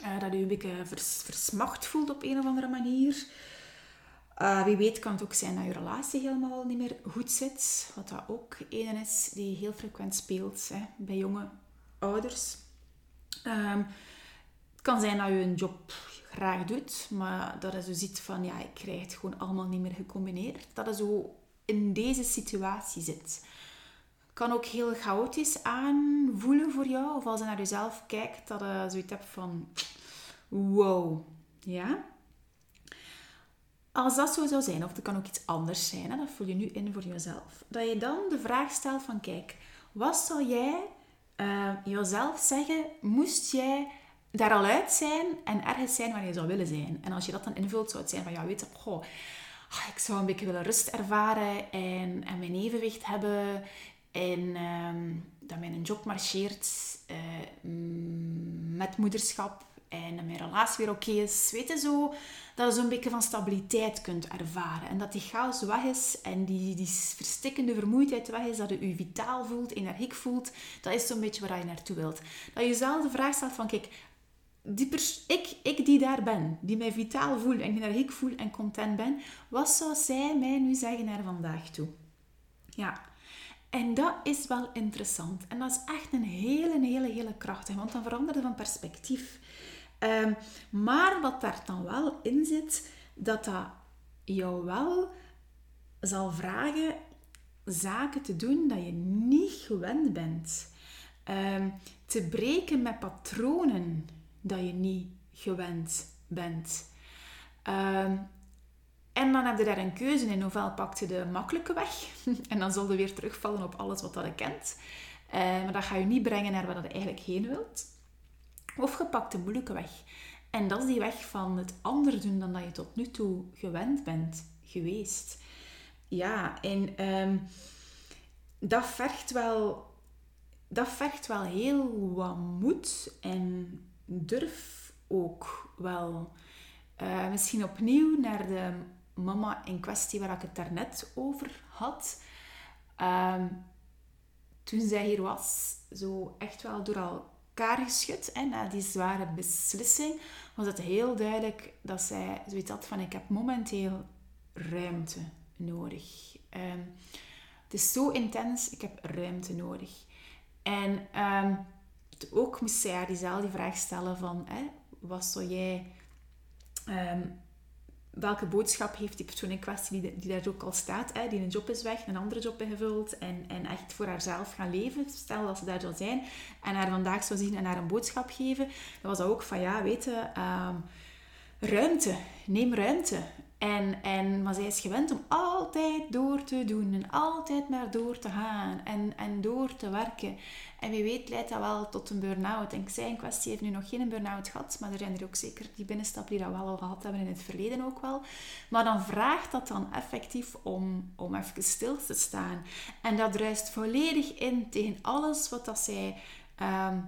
Uh, dat je een beetje vers, versmacht voelt op een of andere manier. Uh, wie weet kan het ook zijn dat je relatie helemaal niet meer goed zit. Wat dat ook een is die heel frequent speelt hè, bij jonge ouders. Um, het kan zijn dat je een job graag doet, maar dat je zo ziet van ja, ik krijg het gewoon allemaal niet meer gecombineerd. Dat je zo in deze situatie zit. Kan ook heel chaotisch aanvoelen voor jou. Of als je naar jezelf kijkt, dat je zoiets hebt van wow. Ja? Als dat zo zou zijn, of het kan ook iets anders zijn, hè, dat voel je nu in voor jezelf. Dat je dan de vraag stelt van, kijk, wat zou jij uh, jezelf zeggen, moest jij daar al uit zijn en ergens zijn waar je zou willen zijn. En als je dat dan invult, zou het zijn van, ja, weet je, goh, ah, ik zou een beetje willen rust ervaren en, en mijn evenwicht hebben en ehm, dat mijn job marcheert uh, met moederschap en mijn relatie weer oké is. Weet je zo, dat je zo'n beetje van stabiliteit kunt ervaren. En dat die chaos weg is en die, die verstikkende vermoeidheid weg is. Dat je je vitaal voelt, energiek voelt. Dat is zo'n beetje waar je naartoe wilt. Dat je jezelf de vraag stelt van, kijk, die ik, ik die daar ben, die mij vitaal voel en energiek voel en content ben, wat zou zij mij nu zeggen naar vandaag toe? Ja, en dat is wel interessant. En dat is echt een hele, hele, hele krachtige, want dan verandert het van perspectief. Um, maar wat daar dan wel in zit, dat dat jou wel zal vragen zaken te doen dat je niet gewend bent. Um, te breken met patronen dat je niet gewend bent. Um, en dan heb je daar een keuze in. Ofwel pak je de makkelijke weg en dan zul je weer terugvallen op alles wat dat je kent. Maar dat ga je niet brengen naar waar je eigenlijk heen wilt. Of je pakt de moeilijke weg. En dat is die weg van het anders doen dan dat je tot nu toe gewend bent geweest. Ja, en um, dat vergt wel... Dat vergt wel heel wat moed en durf ook wel. Uh, misschien opnieuw naar de mama in kwestie waar ik het daarnet over had. Um, toen zij hier was, zo echt wel door elkaar geschud, hè, na die zware beslissing, was het heel duidelijk dat zij zoiets had van ik heb momenteel ruimte nodig. Um, het is zo intens, ik heb ruimte nodig. En um, ook moest zij haar diezelfde vraag stellen van hè, wat zou jij um, welke boodschap heeft die persoon in kwestie die, daar ook al staat, hè, die een job is weg, een andere job ingevuld en, en echt voor haarzelf gaan leven. Stel dat ze daar zou zijn en haar vandaag zou zien en haar een boodschap geven, dan was dat ook van ja, weten, um, ruimte, neem ruimte. En, en, maar zij is gewend om altijd door te doen en altijd maar door te gaan en, en door te werken. En wie weet leidt dat wel tot een burn-out. En ik zei in kwestie heeft nu nog geen burn-out gehad, maar er zijn er ook zeker die binnenstappen die dat wel al gehad hebben in het verleden ook wel. Maar dan vraagt dat dan effectief om, om even stil te staan. En dat druist volledig in tegen alles wat dat zij ehm,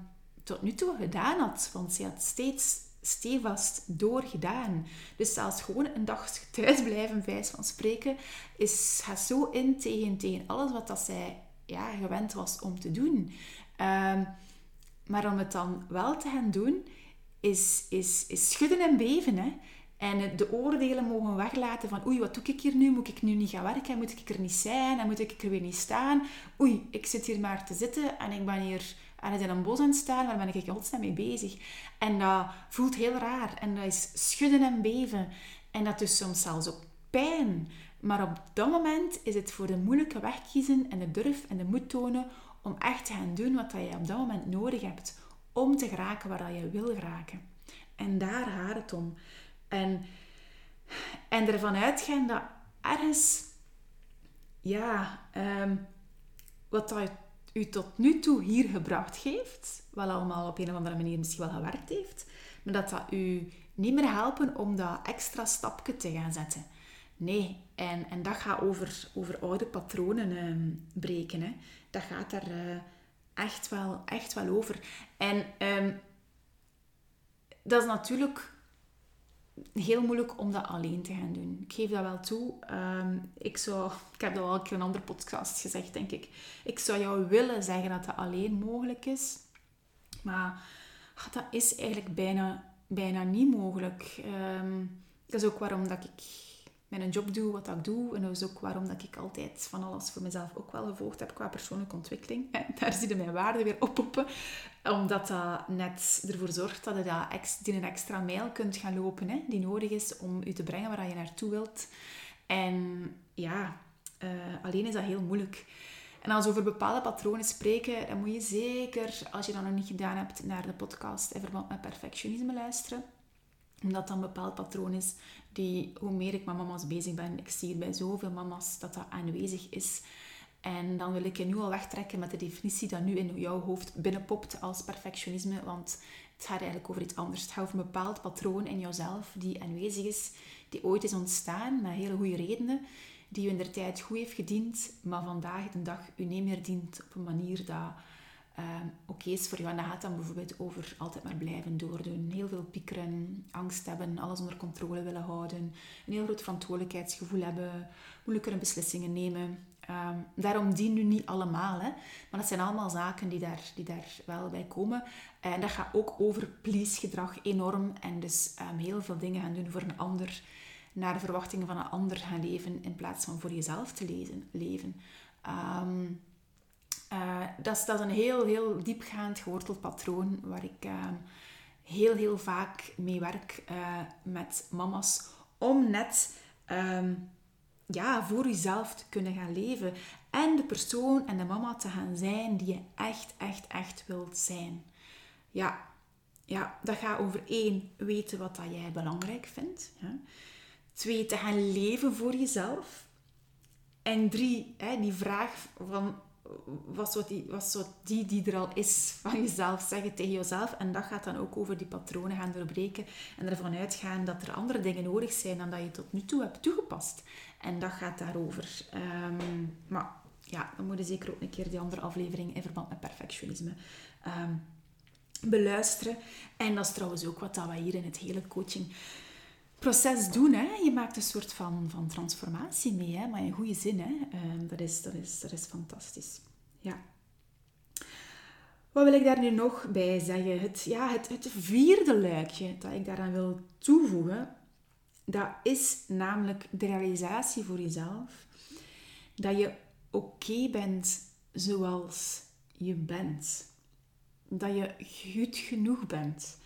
tot nu toe gedaan had. Want zij had steeds stevast doorgedaan. Dus zelfs gewoon een dag thuis blijven, wijs van spreken, is, gaat zo in tegen, tegen alles wat dat zij ja, gewend was om te doen. Um, maar om het dan wel te gaan doen, is, is, is schudden en beven. Hè? En de oordelen mogen weglaten van oei, wat doe ik hier nu? Moet ik nu niet gaan werken? Moet ik er niet zijn? En moet ik er weer niet staan? Oei, ik zit hier maar te zitten en ik ben hier aan het in een bos aan het staan. Waar ben ik godsnaam mee bezig? En dat voelt heel raar. En dat is schudden en beven. En dat is soms zelfs ook pijn. Maar op dat moment is het voor de moeilijke weg kiezen en de durf en de moed tonen om echt te gaan doen wat je op dat moment nodig hebt om te geraken waar je wil geraken. En daar gaat het om. En, en ervan uitgaan dat ergens, ja, um, wat dat u tot nu toe hier gebracht heeft, wel allemaal op een of andere manier misschien wel gewerkt heeft, maar dat dat u niet meer helpen om dat extra stapje te gaan zetten. Nee, en, en dat gaat over, over oude patronen ehm, breken. Hè. Dat gaat daar uh, echt, wel, echt wel over. En um, dat is natuurlijk heel moeilijk om dat alleen te gaan doen. Ik geef dat wel toe. Um, ik, zou, ik heb dat al een keer in een andere podcast gezegd, denk ik. Ik zou jou willen zeggen dat dat alleen mogelijk is. Maar dat is eigenlijk bijna, bijna niet mogelijk. Um, dat is ook waarom dat ik mijn job doe wat ik doe. En dat is ook waarom dat ik altijd van alles voor mezelf ook wel gevolgd heb qua persoonlijke ontwikkeling. En daar zitten mijn waarden weer oppoppen. Omdat dat net ervoor zorgt dat je dat die een extra mijl kunt gaan lopen. Hè, die nodig is om je te brengen waar je naartoe wilt. En ja, uh, alleen is dat heel moeilijk. En als we over bepaalde patronen spreken, dan moet je zeker, als je dat nog niet gedaan hebt, naar de podcast in verband met perfectionisme luisteren omdat dat een bepaald patroon is die, hoe meer ik met mama's bezig ben, ik zie het bij zoveel mama's dat dat aanwezig is. En dan wil ik je nu al wegtrekken met de definitie dat nu in jouw hoofd binnenpopt als perfectionisme. Want het gaat eigenlijk over iets anders. Het gaat over een bepaald patroon in jouzelf die aanwezig is, die ooit is ontstaan met hele goede redenen, die u in de tijd goed heeft gediend, maar vandaag de dag u niet meer dient op een manier dat uh, oké is voor jou. En dat gaat dan bijvoorbeeld over altijd maar blijven doordoen. Heel veel piekeren, angst hebben, alles onder controle willen houden, een heel groot verantwoordelijkheidsgevoel hebben, moeilijkere beslissingen nemen. Um, daarom dienen nu niet allemaal, hè. maar dat zijn allemaal zaken die daar, die daar wel bij komen. En dat gaat ook over please-gedrag enorm. En dus um, heel veel dingen gaan doen voor een ander, naar de verwachtingen van een ander gaan leven, in plaats van voor jezelf te leven. Um, uh, dat, is, dat een heel, heel diepgaand geworteld patroon waar ik heel, heel vaak mee werk uh, met mama's. Om net ja, voor jezelf te kunnen gaan leven. En de persoon en de mama te gaan zijn die je echt, echt, echt wilt zijn. Ja, ja dat gaat over één, weten wat dat jij belangrijk vindt. Ja. Twee, te gaan leven voor jezelf. En drie, hè, die vraag van wat zou, die, wat zou die die er al is van jezelf zeggen tegen jezelf. En dat gaat dan ook over die patronen gaan doorbreken en ervan uitgaan dat er andere dingen nodig zijn dan dat je tot nu toe hebt toegepast. En dat gaat daarover. Um, maar ja, dan moet je zeker ook een keer die andere aflevering in verband met perfectionisme um, beluisteren. En dat is trouwens ook wat dat we hier in het hele coaching proces doen. Hè? Je maakt een soort van, van transformatie mee, hè? maar in goede zin. Hè? Um, dat, is, dat, is, dat is fantastisch. Ja. Wat wil ik daar nu nog bij zeggen? Het, ja, het, het vierde luikje dat ik daaraan wil toevoegen, dat is namelijk de realisatie voor jezelf dat je oké bent zoals je bent. Dat je goed genoeg bent.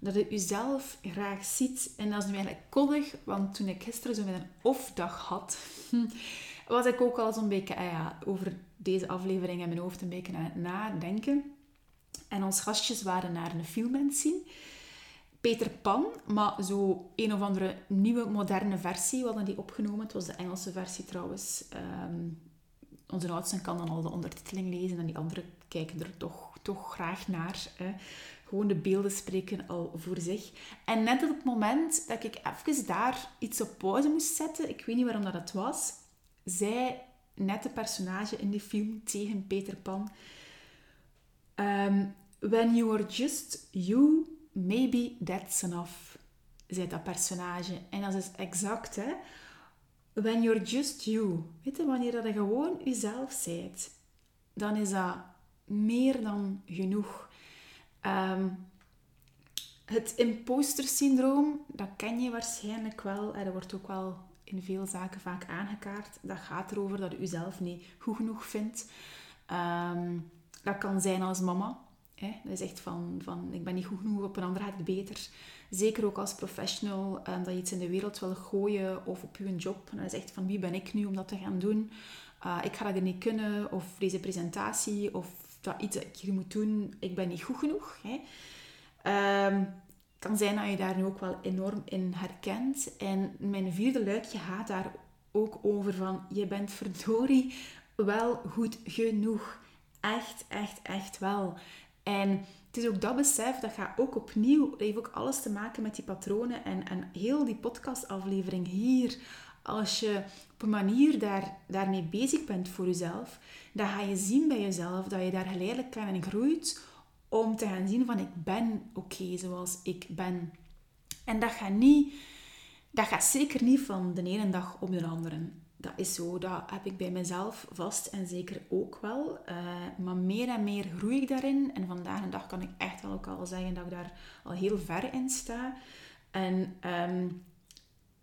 Dat je jezelf graag ziet. En dat is nu eigenlijk koddig, want toen ik gisteren zo met een off-dag had, was ik ook al zo'n beetje ah ja, over deze aflevering in mijn hoofd een beetje aan het nadenken. En ons gastjes waren naar een film zien. Peter Pan, maar zo een of andere nieuwe, moderne versie. Hadden die opgenomen. Het was de Engelse versie trouwens. Um, onze oudste kan dan al de ondertiteling lezen en die anderen kijken er toch, toch graag naar. Hè. Gewoon de beelden spreken al voor zich. En net op het moment dat ik even daar iets op pauze moest zetten, ik weet niet waarom dat het was, zei net de personage in die film tegen Peter Pan... Um, When you are just you, maybe that's enough, zei dat personage. En dat is exact, hè. When you're just you. Weet je, wanneer dat je gewoon jezelf bent, dan is dat meer dan genoeg. Um, het imposter syndroom, dat ken je waarschijnlijk wel. En dat wordt ook wel in veel zaken vaak aangekaart. Dat gaat erover dat je jezelf niet goed genoeg vindt. Um, dat kan zijn als mama. Hè? Dat is echt van, van, ik ben niet goed genoeg, op een ander gaat het beter. Zeker ook als professional, um, dat je iets in de wereld wil gooien of op je job. dat is echt van, wie ben ik nu om dat te gaan doen? Uh, ik ga dat niet kunnen, of deze presentatie, of dat iets ik hier moet doen, ik ben niet goed genoeg. Hè? Um, kan zijn dat je daar nu ook wel enorm in herkent. En mijn vierde luikje gaat daar ook over van, je bent verdorie wel goed genoeg. Echt, echt, echt wel. En het is ook dat besef, dat gaat ook opnieuw, heeft ook alles te maken met die patronen en, en heel die podcastaflevering hier. Als je op een manier daar, daarmee bezig bent voor jezelf, dan ga je zien bij jezelf dat je daar geleidelijk aan groeit om te gaan zien van ik ben oké zoals ik ben. En dat gaat, niet, dat gaat zeker niet van de ene dag op de andere dat is zo, dat heb ik bij mezelf vast en zeker ook wel. Uh, maar meer en meer groei ik daarin. En vandaag de dag kan ik echt wel ook al zeggen dat ik daar al heel ver in sta. En um,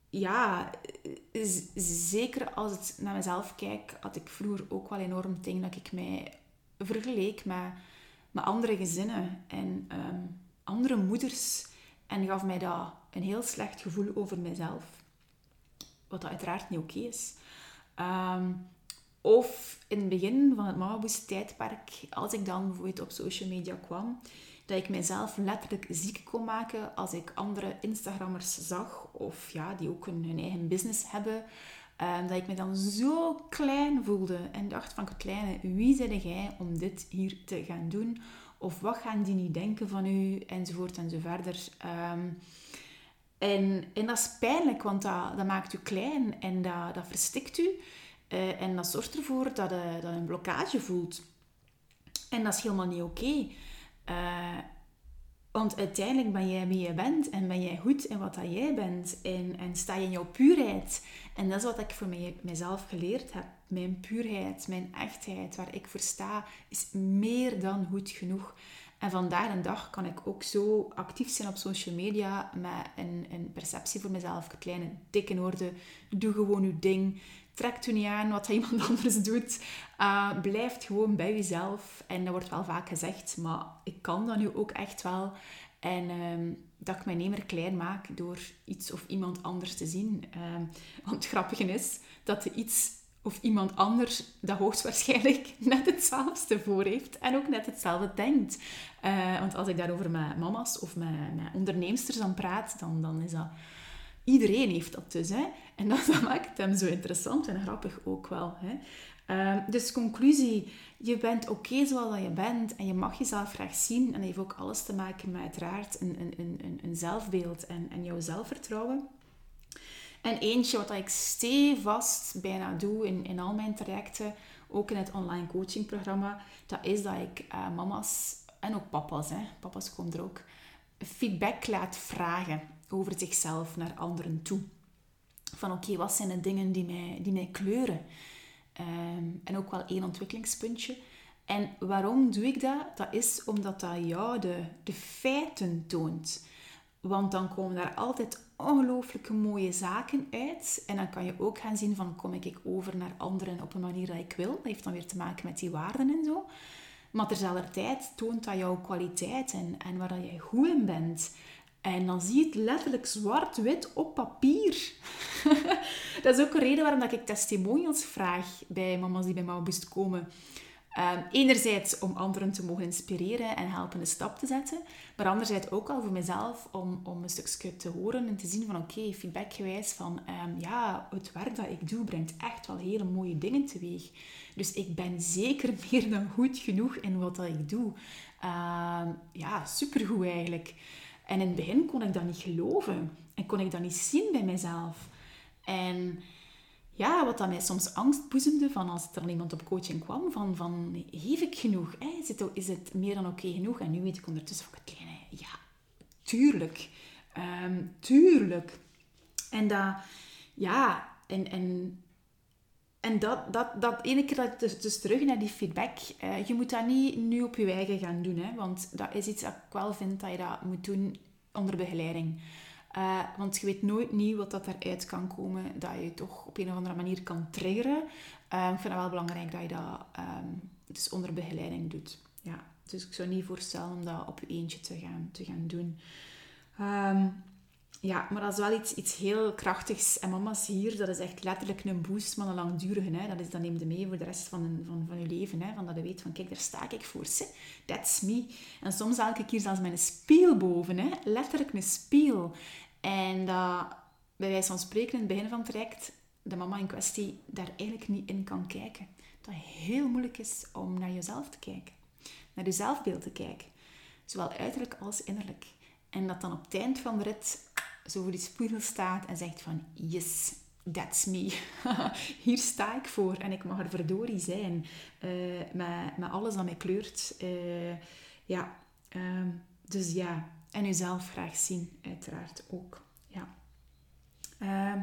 ja, zeker als ik naar mezelf kijk, had ik vroeger ook wel enorm dingen dat ik mij vergeleek met, met andere gezinnen en um, andere moeders. En gaf mij dat een heel slecht gevoel over mezelf. Wat uiteraard niet oké is. Um, of in het begin van het Mamaboes tijdperk, als ik dan bijvoorbeeld op social media kwam, dat ik mezelf letterlijk ziek kon maken als ik andere Instagrammers zag, of ja, die ook hun, eigen business hebben, Um, dat ik me dan zo klein voelde en dacht van kleine, wie zijn jij om dit hier te gaan doen? Of wat gaan die niet denken van u? Enzovoort en zo verder. Ehm, en, en dat is pijnlijk, want dat, dat maakt u klein en dat, dat verstikt u. Uh, en dat zorgt ervoor dat je, dat je een blokkage voelt. En dat is helemaal niet oké. Uh, want uiteindelijk ben jij wie je bent en ben jij goed in wat dat jij bent. En, en sta je in jouw puurheid. En dat is wat ik voor mij, mezelf geleerd heb. Mijn puurheid, mijn echtheid, waar ik voor sta, is meer dan goed genoeg. En vandaag een dag kan ik ook zo actief zijn op social media met een, een perceptie voor mezelf. Kleine, dikke woorden. Doe gewoon je ding. Trek u niet aan wat iemand anders doet. Uh, blijf gewoon bij jezelf. En dat wordt wel vaak gezegd, maar ik kan dat nu ook echt wel. En ehm, dat ik mijn nemer klein maak door iets of iemand anders te zien. Uh, want het grappige is dat de iets of iemand anders dat hoogstwaarschijnlijk net hetzelfde voor heeft en ook net hetzelfde denkt. Uh, want als ik daarover met mama's of met, met onderneemsters dan praat, dan, dan is dat... Iedereen heeft dat dus. Hè? En dat, dat maakt hem zo interessant en grappig ook wel. Hè? Uh, dus conclusie, je bent oké zoals je bent en je mag jezelf graag zien. En dat heeft ook alles te maken met uiteraard een, een, een, een zelfbeeld en, en jouw zelfvertrouwen. En eentje wat ik stevast bijna doe in, in al mijn trajecten, ook in het online coachingprogramma, dat is dat ik uh, mama's en ook papa's, hè, papa's komen er ook, feedback laat vragen over zichzelf naar anderen toe. Van oké, wat zijn de dingen die mij, die mij kleuren? Ehm, en ook wel één ontwikkelingspuntje. En waarom doe ik dat? Dat is omdat dat jou de, de feiten toont. Want dan komen daar altijd ongelooflijke mooie zaken uit. En dan kan je ook gaan zien van kom ik over naar anderen op een manier dat ik wil. Dat heeft dan weer te maken met die waarden en zo. Maar tijd toont dat jouw kwaliteit en, en waar dat jij goed in bent. En dan zie je het letterlijk zwart-wit op papier. dat is ook een reden waarom ik testimonials vraag bij mama's die bij mij Boost komen. Um, enerzijds om anderen te mogen inspireren en helpen een stap te zetten. Maar anderzijds ook al voor mezelf om, om een stukje te horen en te zien van oké, okay, feedbackgewijs van um, ja, het werk dat ik doe brengt echt wel hele mooie dingen teweeg. Dus ik ben zeker meer dan goed genoeg in wat dat ik doe. Um, ja, supergoed eigenlijk. En in het begin kon ik dat niet geloven. En kon ik dat niet zien bij mezelf. En ja, wat dat mij soms angst boezemde van als er iemand op coaching kwam, van, van geef ik genoeg? Hè? Is, het, is het meer dan oké genoeg? En nu weet ik ondertussen van het kleine, ja, tuurlijk. Ehm, tuurlijk. En dat, ja, en, en, en dat, dat, dat ene keer dat dus, dus terug naar die feedback, uh, je moet dat niet nu op je eigen gaan doen, hè? want dat is iets dat ik wel vind dat je dat moet doen onder begeleiding. Uh, want je weet nooit niet wat dat eruit kan komen, dat je toch op een of andere manier kan triggeren. Uh, ik vind het wel belangrijk dat je dat um, dus onder begeleiding doet. Ja, dus ik zou niet voorstellen om dat op je eentje te gaan, te gaan doen. Um, ja, maar dat is wel iets, iets heel krachtigs. En mama's hier, dat is echt letterlijk een boost, maar een langdurige. Hè. Dat, is, dat neemt je mee voor de rest van, van, van je leven. Hè. Van dat je weet van, kijk, daar sta ik voor. Hè. That's me. En soms elke keer zelfs met een spiegel boven. Hè. Letterlijk een spiegel. En dat, bij wijze van spreken, in het begin van het traject, de mama in kwestie daar eigenlijk niet in kan kijken. Dat heel moeilijk is om naar jezelf te kijken. Naar je zelfbeeld te kijken. Zowel uiterlijk als innerlijk. En dat dan op het eind van de rit zo voor die spiegel staat en zegt van... Yes, that's me. Hier sta ik voor en ik mag er verdorie zijn. Uh, met, met alles dat mij kleurt. Uh, ja, uh, dus ja. En jezelf graag zien, uiteraard ook. Ja. Ehm,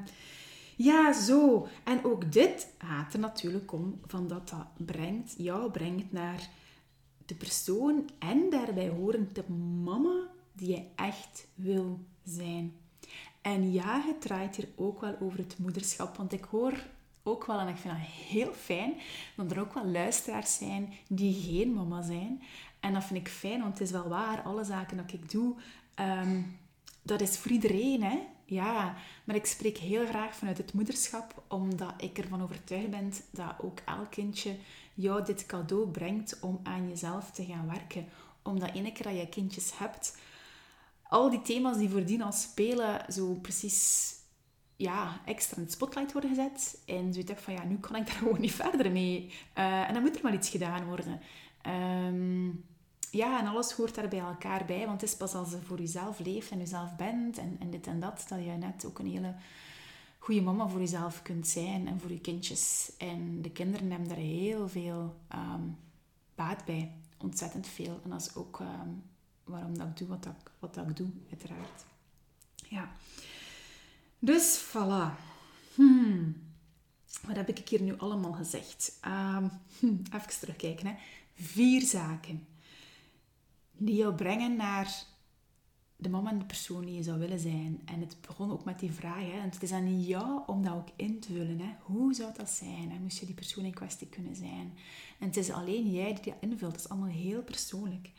ja, zo. En ook dit gaat er natuurlijk om van dat dat brengt, jou brengt naar de persoon en daarbij horend de mama die je echt wil zijn. En ja, het draait hier ook wel over het moederschap, want ik hoor ook wel, en ik vind dat heel fijn, dat er ook wel luisteraars zijn die geen mama zijn. En dat vind ik fijn, want het is wel waar, alle zaken dat ik doe, ehm, dat is voor iedereen, hè. Ja, maar ik spreek heel graag vanuit het moederschap, omdat ik ervan overtuigd ben dat ook elk kindje jou dit cadeau brengt om aan jezelf te gaan werken. Omdat ene keer dat je kindjes hebt, al die thema's die voordien al spelen, zo precies ja, extra in het spotlight worden gezet. En zoiets heb van, ja, nu kan ik daar gewoon niet verder mee. Uh, en dan moet er maar iets gedaan worden. Ehm, ja, en alles hoort daar bij elkaar bij. Want het is pas als je voor jezelf leeft en jezelf bent en, en dit en dat, dat je net ook een hele goede mama voor jezelf kunt zijn en voor je kindjes. En de kinderen hebben daar heel veel um, baat bij. Ontzettend veel. En dat is ook um, waarom dat ik doe wat, dat, wat dat ik doe, uiteraard. Ja. Dus voilà. Hmm. Wat heb ik hier nu allemaal gezegd? Um, even terugkijken. Hè. Vier zaken die jou brengen naar de mama en de persoon die je zou willen zijn. En het begon ook met die vraag. Hè. Het is aan jou om dat ook in te vullen. Hè. Hoe zou dat zijn? Hè? Moest je die persoon in kwestie kunnen zijn? En het is alleen jij die dat invult. Dat is allemaal heel persoonlijk.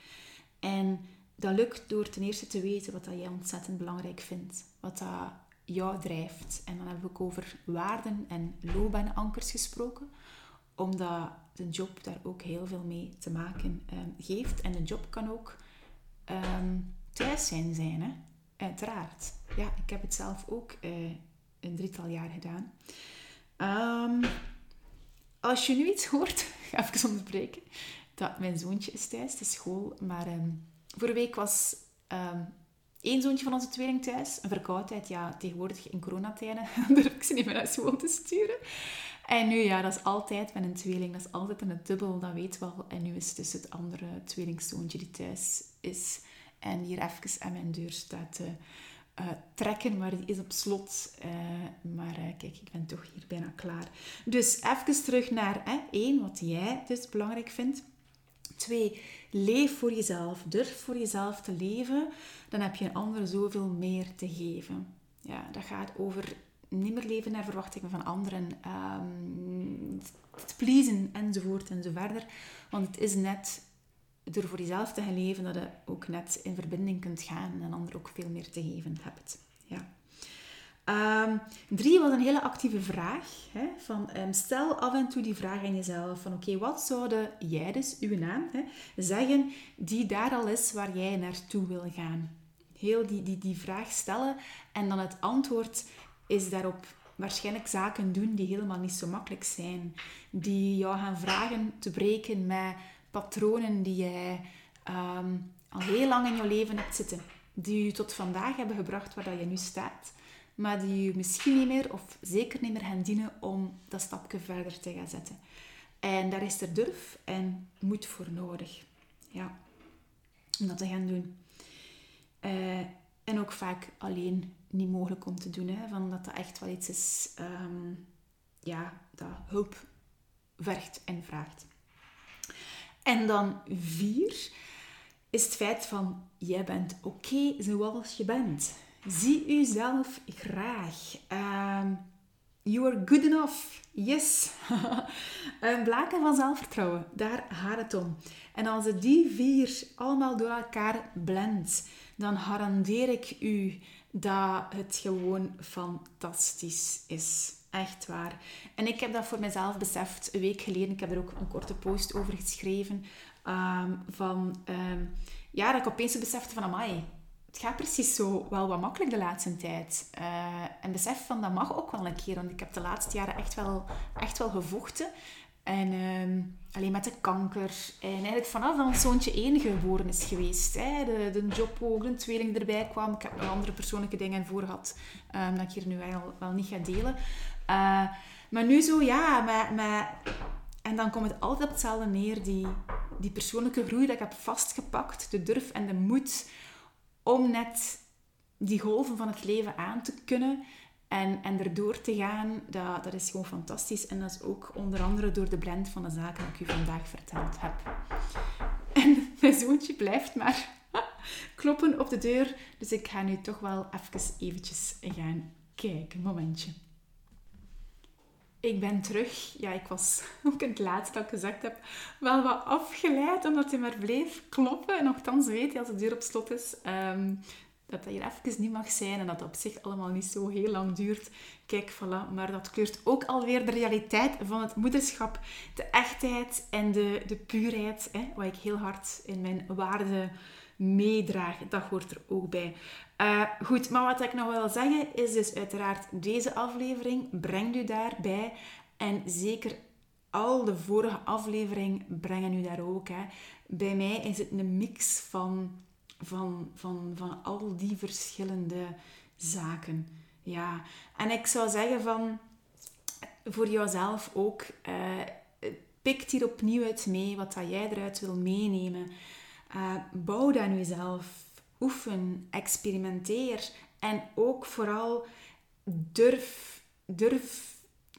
En dat lukt door ten eerste te weten wat dat jij ontzettend belangrijk vindt. Wat dat jou drijft. En dan we ook over waarden en loopbaanankers gesproken. Omdat de job daar ook heel veel mee te maken um, geeft. En de job kan ook um, thuis zijn zijn, hè. Uiteraard. Ja, ik heb het zelf ook uh, een drietal jaar gedaan. Um, als je nu iets hoort, ga ik even onderbreken, dat mijn zoontje is thuis, de school. Maar um, vorige week was um, één zoontje van onze tweeling thuis. Een verkoudheid, ja, tegenwoordig in coronatijden durf ik ze niet meer naar school te sturen. En nu, ja, dat is altijd met een tweeling, dat is altijd een dubbel, dat weet wel. En nu is het dus het andere tweelingzoontje die thuis is. En hier even aan mijn deur staat te uh, trekken, maar die is op slot. Uh, maar uh, kijk, ik ben toch hier bijna klaar. Dus even terug naar één, wat jij dus belangrijk vindt. Twee, leef voor jezelf. Durf voor jezelf te leven. Dan heb je een ander zoveel meer te geven. Ja, dat gaat over niet meer leven naar verwachtingen van anderen. Um, te pleasen enzovoort enzoverder. Want het is net door voor jezelf te gaan leven dat je ook net in verbinding kunt gaan en een ander ook veel meer te geven hebt. Um, drie was een hele actieve vraag. Hè, van, um, stel af en toe die vraag aan jezelf. Van oké, wat zouden jij dus, uw naam, hè, zeggen die daar al is waar jij naartoe wil gaan? Heel die, die, die vraag stellen en dan het antwoord is daarop waarschijnlijk zaken doen die helemaal niet zo makkelijk zijn. Die jou gaan vragen te breken met patronen die jij um, al heel lang in je leven hebt zitten. Die je tot vandaag hebben gebracht waar dat je nu staat. Maar die je misschien niet meer, of zeker niet meer gaan dienen om dat stapje verder te gaan zetten. En daar is er durf en moed voor nodig. Ja, om dat te gaan doen. Uh, en ook vaak alleen niet mogelijk om te doen. Hè, van dat dat echt wel iets is um, ja, dat hulp vergt en vraagt. En dan vier is het feit van jij bent oké zoals je bent. Zie jezelf graag. Um, you are good enough. Yes. um, blaken van zelfvertrouwen, daar gaat het om. En als je die vier allemaal door elkaar blendt, dan garandeer ik u dat het gewoon fantastisch is. Echt waar. En ik heb dat voor mezelf beseft een week geleden. Ik heb er ook een korte post over geschreven. Um, van, ja, dat ik opeens besefte van, amai, het gaat precies zo wel wat makkelijk de laatste tijd. Uh, en besef van, dat mag ook wel een keer. Want ik heb de laatste jaren echt wel, echt wel gevochten. En um, alleen met de kanker. En eigenlijk vanaf dat zoontje één geboren is geweest. Hè, de, de job ook, een tweeling erbij kwam. Ik heb nog andere persoonlijke dingen voor gehad. Um, dat ik hier nu wel, wel niet ga delen. Uh, maar nu zo, ja, met, met... En dan komt het altijd op hetzelfde neer. Die, die persoonlijke groei dat ik heb vastgepakt. De durf en de moed om net die golven van het leven aan te kunnen. En, en erdoor te gaan, dat, dat is gewoon fantastisch. En dat is ook onder andere door de blend van de zaken die ik u vandaag verteld heb. En mijn zoontje blijft maar kloppen op de deur. Dus ik ga nu toch wel even eventjes gaan kijken. Momentje. Ik ben terug. Ja, ik was ook het laatste dat ik gezegd heb, wel wat afgeleid, omdat hij maar bleef kloppen. En nogthans weet hij als de deur op slot is, um, dat dat hier even niet mag zijn en dat het op zich allemaal niet zo heel lang duurt. Kijk, voilà. Maar dat kleurt ook alweer de realiteit van het moederschap. De echtheid en de, de puurheid, hè, wat ik heel hard in mijn waarden meedraag. Dat hoort er ook bij. Uh, goed, maar wat ik nog wil zeggen is dus uiteraard deze aflevering brengt u daarbij. En zeker al de vorige afleveringen brengen u daar ook. Hè. Bij mij is het een mix van, van, van, van al die verschillende zaken. Ja, en ik zou zeggen van voor jouzelf ook, uh, pikt hier opnieuw uit mee wat dat jij eruit wil meenemen. Uh, bouw dat aan jezelf. Oefen, experimenteer. En ook vooral durf, durf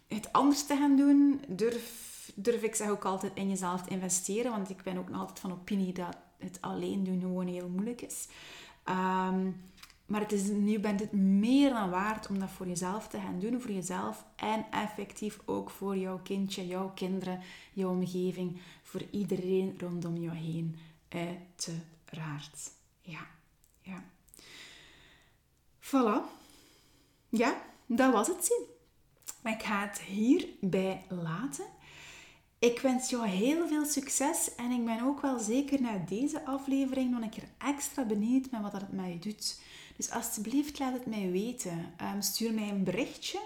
het anders te gaan doen. Durf, durf ik zeg ook altijd in jezelf te investeren. Want ik ben ook nog altijd van opinie dat het alleen doen gewoon heel moeilijk is. Um, maar het is, nu bent het meer dan waard om dat voor jezelf te gaan doen. Voor jezelf en effectief ook voor jouw kindje, jouw kinderen, jouw omgeving. Voor iedereen rondom jou heen. Uiteraard. Ja, ja. Voilà. Ja, dat was het zin. Ik ga het hierbij laten. Ik wens jou heel veel succes en ik ben ook wel zeker na deze aflevering nog een keer extra benieuwd met wat dat het met je doet. Dus alsjeblieft laat het mij weten. Ehm, stuur mij een berichtje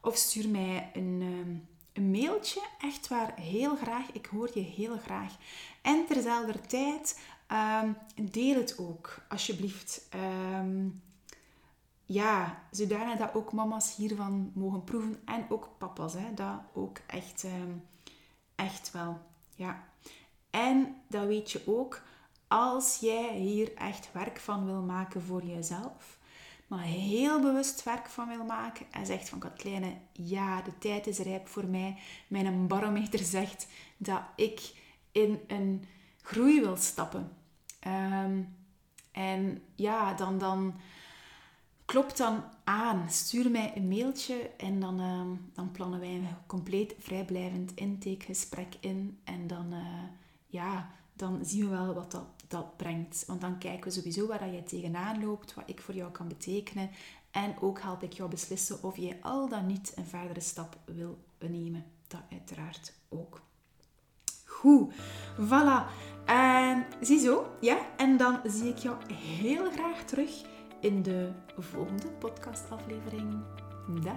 of stuur mij een, ehm, een mailtje. Echt waar, heel graag. Ik hoor je heel graag. En terzelfde tijd, um, deel het ook, alsjeblieft. ja, zodanig dat ook mama's hiervan mogen proeven. En ook papa's, hè, dat ook echt, echt wel. Ja. En dat weet je ook als jij hier echt werk van wil maken voor jezelf, maar heel bewust werk van wil maken en zegt van Katlijne, ja, de tijd is rijp voor mij. Mijn barometer zegt dat ik in een groei wil stappen. Ehm, en ja, dan, dan klopt dan aan. Stuur mij een mailtje en dan, ehm, dan plannen wij een compleet vrijblijvend intakegesprek in. En dan, uh, ja, dan zien we wel wat dat dat brengt. Want dan kijken we sowieso waar jij tegenaan loopt, wat ik voor jou kan betekenen. En ook help ik jou beslissen of je al dan niet een verdere stap wil nemen. Dat uiteraard ook. Goed, voilà. En ziezo, ja. En dan zie ik jou heel graag terug in de volgende podcastaflevering. Dag!